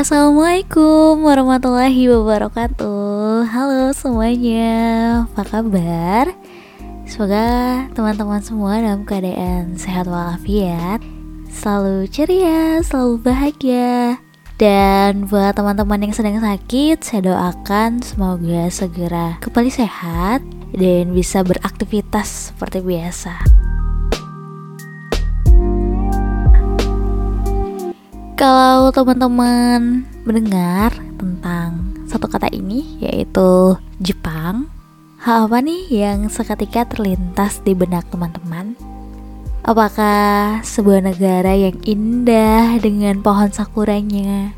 Assalamualaikum warahmatullahi wabarakatuh. Halo semuanya, apa kabar? Semoga teman-teman semua dalam keadaan sehat walafiat Selalu ceria, selalu bahagia. Dan buat teman-teman yang sedang sakit Saya doakan semoga segera kembali sehat Dan bisa beraktivitas seperti biasa Kalau teman-teman mendengar tentang satu kata ini yaitu Jepang, hal apa nih yang seketika terlintas di benak teman-teman? Apakah sebuah negara yang indah dengan pohon sakuranya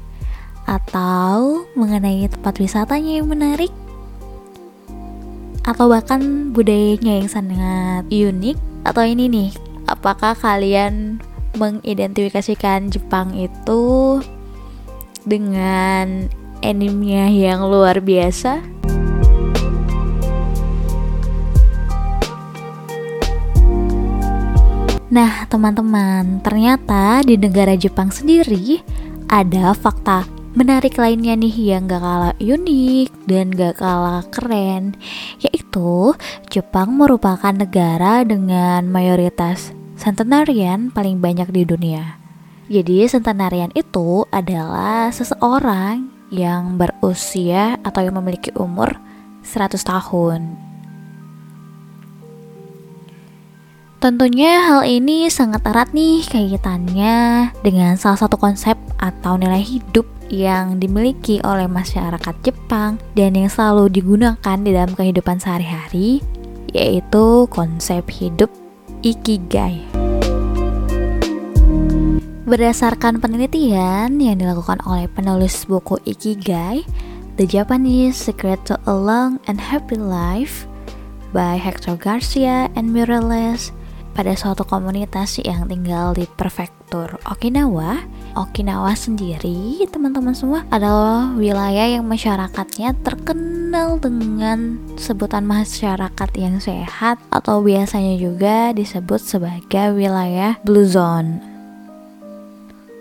atau mengenai tempat wisatanya yang menarik? Atau bahkan budayanya yang sangat unik atau ini nih, apakah kalian mengidentifikasikan Jepang itu dengan animenya yang luar biasa. Nah, teman-teman, ternyata di negara Jepang sendiri ada fakta menarik lainnya nih yang gak kalah unik dan gak kalah keren, yaitu Jepang merupakan negara dengan mayoritas centenarian paling banyak di dunia. Jadi centenarian itu adalah seseorang yang berusia atau yang memiliki umur 100 tahun. Tentunya hal ini sangat erat nih kaitannya dengan salah satu konsep atau nilai hidup yang dimiliki oleh masyarakat Jepang dan yang selalu digunakan di dalam kehidupan sehari-hari yaitu konsep hidup Ikigai. Berdasarkan penelitian yang dilakukan oleh penulis buku Ikigai, The Japanese Secret to a Long and Happy Life by Hector Garcia and Mireles pada suatu komunitas yang tinggal di prefektur Okinawa. Okinawa sendiri, teman-teman semua, adalah wilayah yang masyarakatnya terkenal dengan sebutan masyarakat yang sehat atau biasanya juga disebut sebagai wilayah blue zone.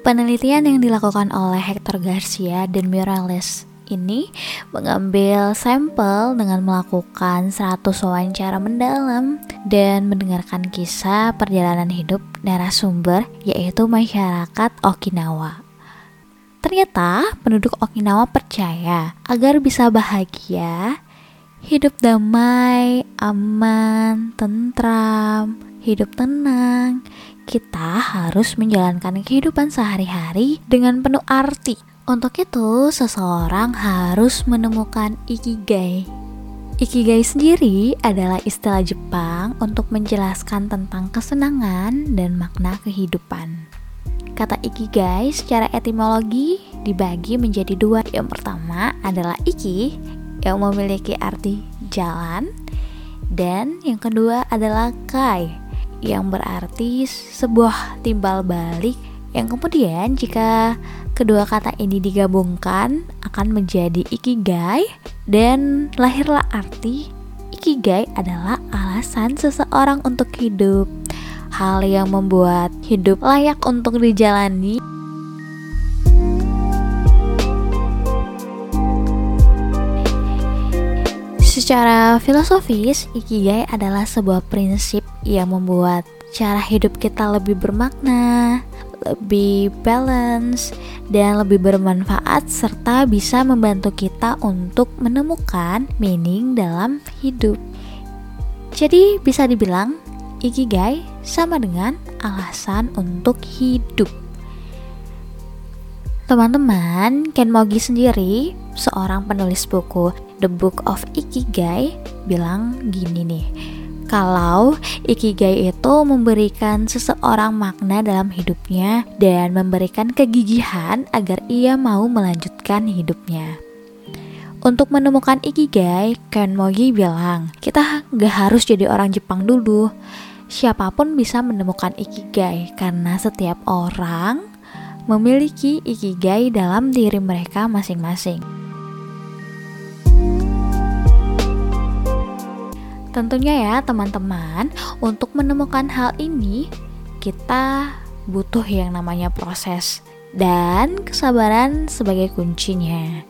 Penelitian yang dilakukan oleh Hector Garcia dan Morales ini mengambil sampel dengan melakukan 100 wawancara mendalam dan mendengarkan kisah perjalanan hidup narasumber yaitu masyarakat Okinawa. Ternyata penduduk Okinawa percaya agar bisa bahagia, hidup damai, aman, tentram, hidup tenang, kita harus menjalankan kehidupan sehari-hari dengan penuh arti untuk itu, seseorang harus menemukan ikigai. Ikigai sendiri adalah istilah Jepang untuk menjelaskan tentang kesenangan dan makna kehidupan. Kata ikigai secara etimologi dibagi menjadi dua. Yang pertama adalah iki yang memiliki arti jalan dan yang kedua adalah kai yang berarti sebuah timbal balik yang kemudian jika kedua kata ini digabungkan akan menjadi ikigai dan lahirlah arti ikigai adalah alasan seseorang untuk hidup. Hal yang membuat hidup layak untuk dijalani Secara filosofis, ikigai adalah sebuah prinsip yang membuat cara hidup kita lebih bermakna, lebih balance, dan lebih bermanfaat serta bisa membantu kita untuk menemukan meaning dalam hidup. Jadi bisa dibilang ikigai sama dengan alasan untuk hidup. Teman-teman, Ken Mogi sendiri, seorang penulis buku The Book of Ikigai, bilang gini nih kalau ikigai itu memberikan seseorang makna dalam hidupnya dan memberikan kegigihan agar ia mau melanjutkan hidupnya. Untuk menemukan ikigai, Ken Mogi bilang, kita gak harus jadi orang Jepang dulu. Siapa pun bisa menemukan ikigai karena setiap orang memiliki ikigai dalam diri mereka masing-masing. Tentunya ya teman-teman, untuk menemukan hal ini kita butuh yang namanya proses dan kesabaran sebagai kuncinya.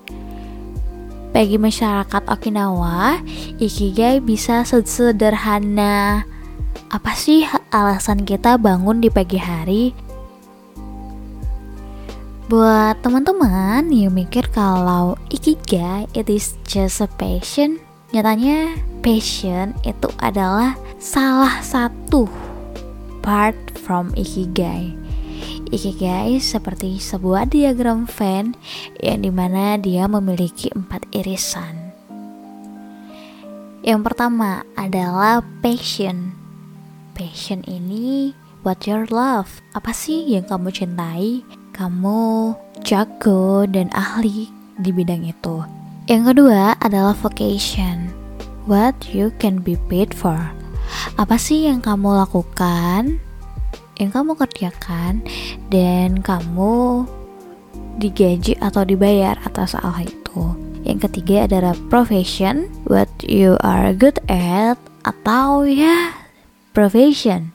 Bagi masyarakat Okinawa, ikigai bisa sederhana apa sih alasan kita bangun di pagi hari? Buat teman-teman yang mikir kalau ikigai it is just a passion, nyatanya passion itu adalah salah satu part from ikigai. Ikigai seperti sebuah diagram Venn yang di mana dia memiliki empat irisan. Yang pertama adalah passion. Passion ini what your love. Apa sih yang kamu cintai? Kamu jago dan ahli di bidang itu. Yang kedua adalah vocation. What you can be paid for. Apa sih yang kamu lakukan yang kamu kerjakan dan kamu digaji atau dibayar atas hal itu. Yang ketiga adalah profession, what you are good at atau ya profession,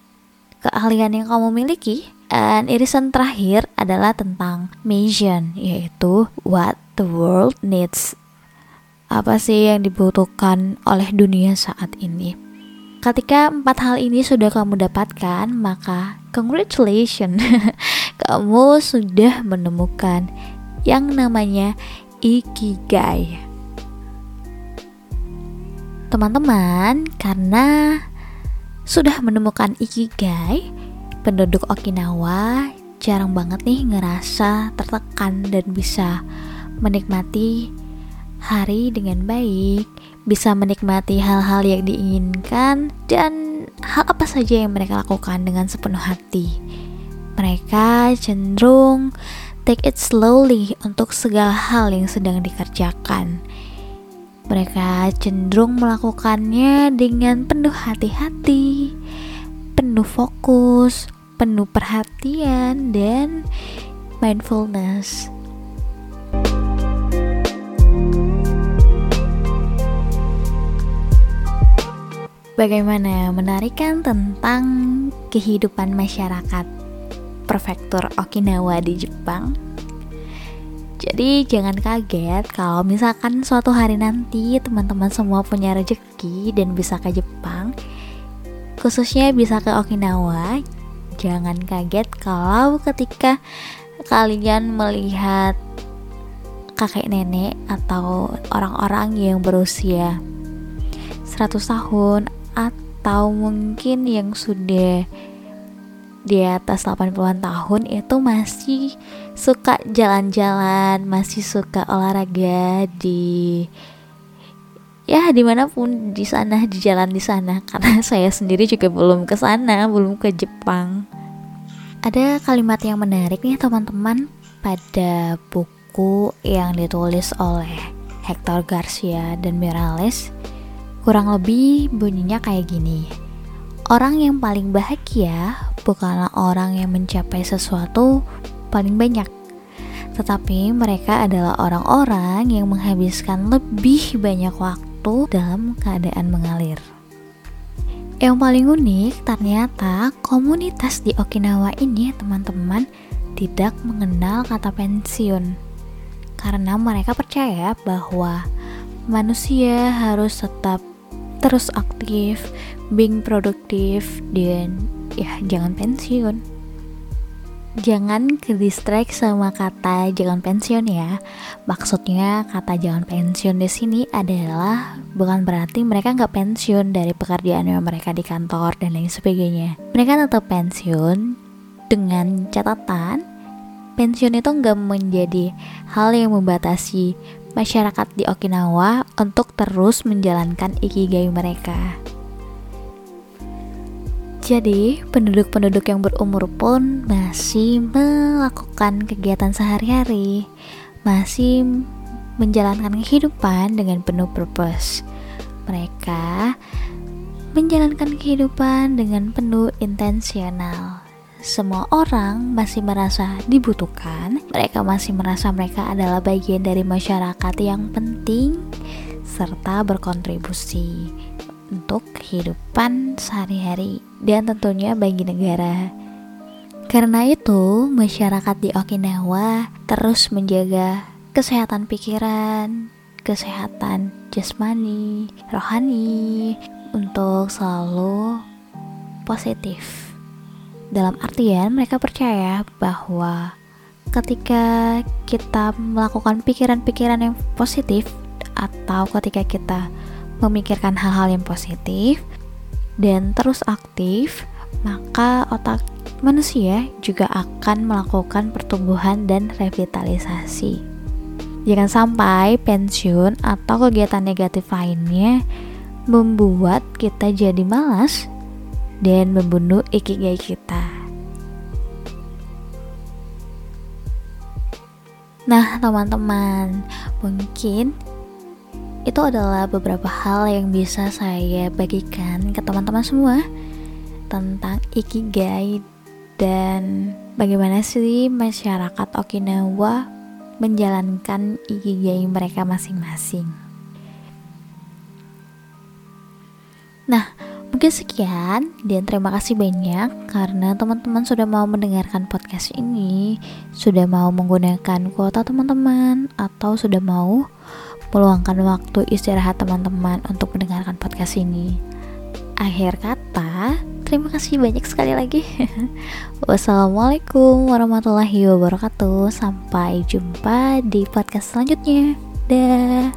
keahlian yang kamu miliki. Dan irisan terakhir adalah tentang mission, yaitu what the world needs. Apa sih yang dibutuhkan oleh dunia saat ini? Ketika empat hal ini sudah kamu dapatkan, maka congratulations, kamu sudah menemukan yang namanya ikigai. Teman-teman, karena sudah menemukan ikigai, penduduk Okinawa jarang banget nih ngerasa tertekan dan bisa menikmati hari dengan baik, bisa menikmati hal-hal yang diinginkan dan hal apa saja yang mereka lakukan dengan sepenuh hati. Mereka cenderung take it slowly untuk segala hal yang sedang dikerjakan. Mereka cenderung melakukannya dengan penuh hati-hati, penuh fokus, penuh perhatian, dan mindfulness. Bagaimana menarikan tentang kehidupan masyarakat prefektur Okinawa di Jepang? Jadi jangan kaget kalau misalkan suatu hari nanti teman-teman semua punya rezeki dan bisa ke Jepang, khususnya bisa ke Okinawa. Jangan kaget kalau ketika kalian melihat kakek nenek atau orang-orang yang berusia 100 tahun atau mungkin yang sudah di atas 80-an tahun itu masih suka jalan-jalan, masih suka olahraga di ya di mana pun di sana di jalan di sana. Karena saya sendiri juga belum ke sana belum ke Jepang. Ada kalimat yang menarik nih teman-teman. Pada buku yang ditulis oleh Hector Garcia dan Mirales Kurang lebih bunyinya kayak gini. Orang yang paling bahagia bukanlah orang yang mencapai sesuatu paling banyak, tetapi mereka adalah orang-orang yang menghabiskan lebih banyak waktu dalam keadaan mengalir. Yang paling unik ternyata komunitas di Okinawa ini teman-teman tidak mengenal kata pensiun karena mereka percaya bahwa manusia harus tetap terus aktif, being produktif dan ya jangan pensiun. Jangan ke distract sama kata jangan pensiun ya. Maksudnya kata jangan pensiun di sini adalah bukan berarti mereka nggak pensiun dari pekerjaan yang mereka di kantor dan lain sebagainya. Mereka tetap pensiun dengan catatan pensiun itu nggak menjadi hal yang membatasi masyarakat di Okinawa untuk terus menjalankan ikigai mereka. Jadi, penduduk-penduduk yang berumur pun masih melakukan kegiatan sehari-hari, masih menjalankan kehidupan dengan penuh purpose. Mereka menjalankan kehidupan dengan penuh intensional semua orang masih merasa dibutuhkan, mereka masih merasa mereka adalah bagian dari masyarakat yang penting serta berkontribusi untuk kehidupan sehari-hari dan tentunya bagi negara. Karena itu, masyarakat di Okinawa terus menjaga kesehatan pikiran, kesehatan jasmani, rohani untuk selalu positif. Dalam artian mereka percaya bahwa ketika kita melakukan pikiran-pikiran yang positif atau ketika kita memikirkan hal-hal yang positif dan terus aktif, maka otak manusia juga akan melakukan pertumbuhan dan revitalisasi. Jangan sampai pensiun atau kegiatan negatif lainnya membuat kita jadi malas dan membunuh ikigai kita. Nah, teman-teman, mungkin itu adalah beberapa hal yang bisa saya bagikan ke teman-teman semua tentang ikigai dan bagaimana sih masyarakat Okinawa menjalankan ikigai mereka masing-masing. Mungkin sekian dan terima kasih banyak karena teman-teman sudah mau mendengarkan podcast ini, sudah mau menggunakan kuota teman-teman atau sudah mau meluangkan waktu istirahat teman-teman untuk mendengarkan podcast ini. Akhir kata, terima kasih banyak sekali lagi. Wassalamualaikum warahmatullahi wabarakatuh. Sampai jumpa di podcast selanjutnya. Dah.